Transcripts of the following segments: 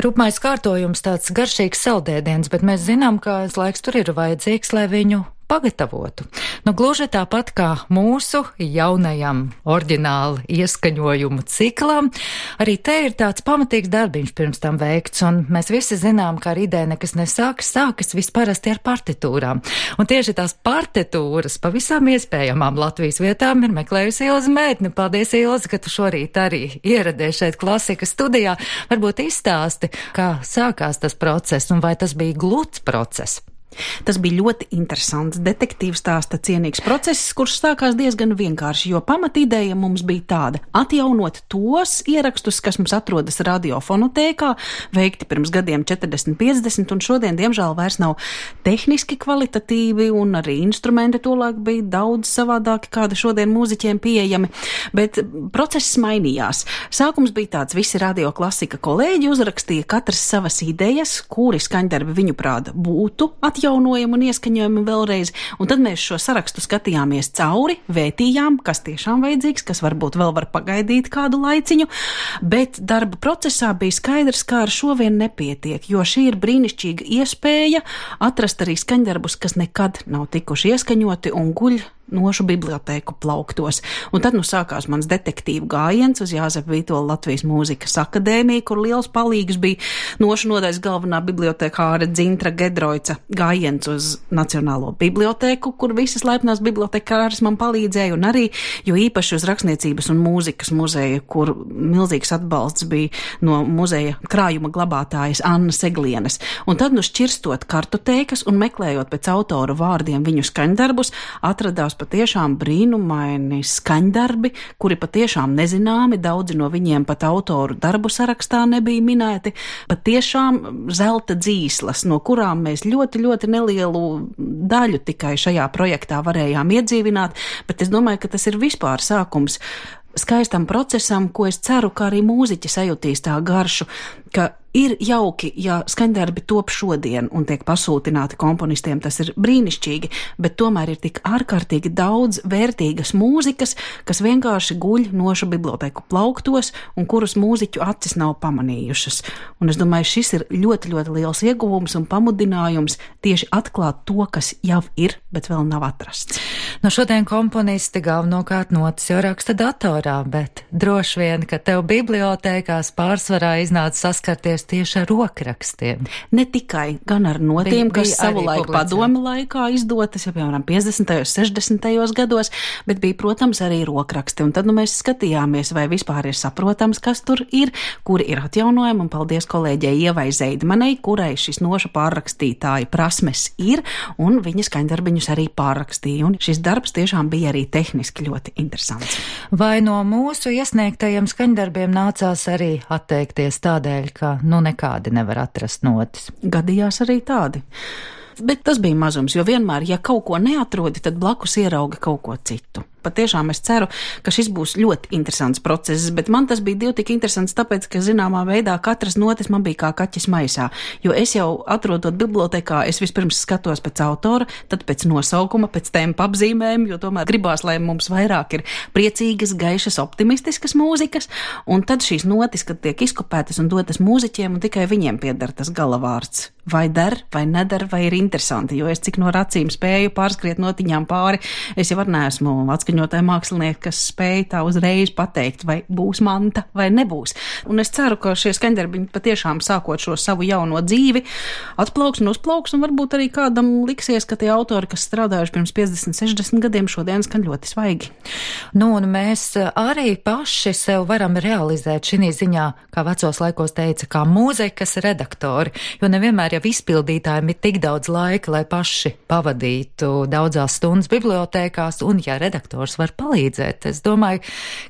Rupmais kārtojums tāds garšīgs saldēdiens, bet mēs zinām, ka laiks tur ir vajadzīgs, lai viņu pagatavotu. Nu, gluži tāpat kā mūsu jaunajam oriģināli ieskaņojumu ciklam, arī te ir tāds pamatīgs darbiņš pirms tam veikts, un mēs visi zinām, ka ar ideju nekas nesākas, sākas visparasti ar partitūrām. Un tieši tās partitūras pa visām iespējamām Latvijas vietām ir meklējusi Ilza Mētne. Paldies, Ilza, ka tu šorīt arī ieradies šeit klasika studijā. Varbūt izstāsti, kā sākās tas process un vai tas bija gluds process. Tas bija ļoti interesants detektīvs stāsta cienīgs process, kurš sākās diezgan vienkārši, jo pamatīdēja mums bija tāda - atjaunot tos ierakstus, kas mums atrodas radiofonotēkā, veikti pirms gadiem 40, 50, un šodien, diemžēl, vairs nav tehniski kvalitatīvi, un arī instrumenti tolaik bija daudz savādāki, kāda šodien mūziķiem pieejami, bet process mainījās. Sākums bija tāds, visi radioklasika kolēģi uzrakstīja katrs savas idejas, kuri skaņdarbi viņu prāta būtu atjaunoti atjaunojumu un ieskaņojumu vēlreiz, un tad mēs šo sarakstu skatījāmies cauri, vētījām, kas tiešām vajadzīgs, kas varbūt vēl var pagaidīt kādu laiciņu, bet darba procesā bija skaidrs, ka ar šo vien nepietiek, jo šī ir brīnišķīga iespēja atrast arī skaņdarbus, kas nekad nav tikuši ieskaņoti un guļ nošu bibliotēku plauktos. Un tad nu sākās mans detektīvu gājiens uz Jāzepa Vītola Latvijas mūzikas akadēmiju, kur liels palīgs bija nošu nodaļas galvenā bibliotekāra Dzintra Gedroica gājiens uz Nacionālo bibliotēku, kur visas laipnās bibliotekāras man palīdzēja, un arī, jo īpaši uz Rakstniecības un mūzikas muzeja, kur milzīgs atbalsts bija no muzeja krājuma glabātājas Anna Seglienes. Un tad nu šķirstot kartotēkas un meklējot pēc autoru vārdiem viņu skaņdarbus, atradās patiešām brīnumaini skaņdarbi, kuri patiešām nezināmi, daudzi no viņiem pat autoru darbu sarakstā nebija minēti, patiešām zelta dzīslas, no kurām mēs ļoti, ļoti nelielu daļu tikai šajā projektā varējām iedzīvināt, bet es domāju, ka tas ir vispār sākums skaistam procesam, ko es ceru, ka arī mūziķi sajutīs tā garšu, ka Ir jauki, ja skaņdarbi top šodien un tiek pasūtināti komponistiem, tas ir brīnišķīgi, bet tomēr ir tik ārkārtīgi daudz vērtīgas mūzikas, kas vienkārši guļ nošu biblioteku plauktos un kurus mūziķu acis nav pamanījušas. Un es domāju, šis ir ļoti, ļoti liels ieguvums un pamudinājums tieši atklāt to, kas jau ir, bet vēl nav atrasts. No nu, šodien komponisti galvenokārt notis jau raksta datorā, bet droši vien, ka tev bibliotēkās pārsvarā iznāca saskarties tieši ar rokrakstiem. Ne tikai, gan ar notiem, bija, kas savulaik padomi laikā izdotas, jau piemēram 50. un 60. gados, bet bija, protams, arī rokraksti. Un tad nu, mēs skatījāmies, vai vispār ir saprotams, kas tur ir, kuri ir atjaunojami, un paldies kolēģei Ievai Zeidmanei, kurai šis noša pārrakstītāja prasmes ir, un viņas skaņdarbiņus arī pārrakstīja. Un šis darbs tiešām bija arī tehniski ļoti interesants. Vai no mūsu iesniegtajiem skaņdarbiem nācās arī atteikties tādēļ, ka nu nekādi nevar atrast notis. Gadījās arī tādi. Bet tas bija mazums, jo vienmēr, ja kaut ko neatrodi, tad blakus ierauga kaut ko citu patiešām es ceru, ka šis būs ļoti interesants process, bet man tas bija divi tik interesants, tāpēc, ka zināmā veidā katras notis man bija kā kaķis maisā, jo es jau atrodot bibliotekā, es vispirms skatos pēc autora, tad pēc nosaukuma, pēc tempa apzīmēm, jo tomēr gribās, lai mums vairāk ir priecīgas, gaišas, optimistiskas mūzikas, un tad šīs notis, kad tiek izkopētas un dotas mūziķiem, un tikai viņiem pieder tas galavārds. Vai der, vai neder, vai ir interesanti, jo es cik no racīm spēju pārskriet notiņām pāri, es jau ar neesmu atskaņot noskaņotāji mākslinieki, kas spēj tā uzreiz pateikt, vai būs manta vai nebūs. Un es ceru, ka šie skaņdarbi patiešām sākot šo savu jauno dzīvi, atplauks un uzplauks, un varbūt arī kādam liksies, ka tie autori, kas strādājuši pirms 50, 60 gadiem, šodien skan ļoti svaigi. Nu, un mēs arī paši sev varam realizēt šī ziņā, kā vecos laikos teica, kā mūzikas redaktori, jo nevienmēr jau izpildītājiem ir tik daudz laika, lai paši pavadītu daudzās stundas bibliotēkās, un ja redaktori autors var palīdzēt. Es domāju,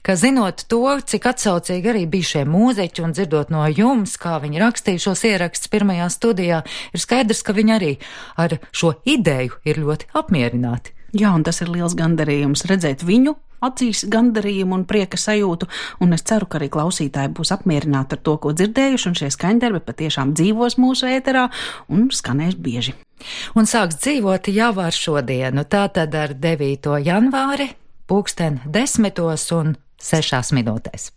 ka zinot to, cik atsaucīgi arī bija šie mūziķi un dzirdot no jums, kā viņi rakstīja šos ierakstus pirmajā studijā, ir skaidrs, ka viņi arī ar šo ideju ir ļoti apmierināti. Jā, un tas ir liels gandarījums redzēt viņu acīs gandarījumu un prieka sajūtu, un es ceru, ka arī klausītāji būs apmierināti ar to, ko dzirdējuši, un šie skaņdarbi patiešām dzīvos mūsu ēterā un skanēs bieži. Un sāks dzīvot jau ar šodienu, tātad ar 9. janvāri pulksten desmitos un sešās minūtēs.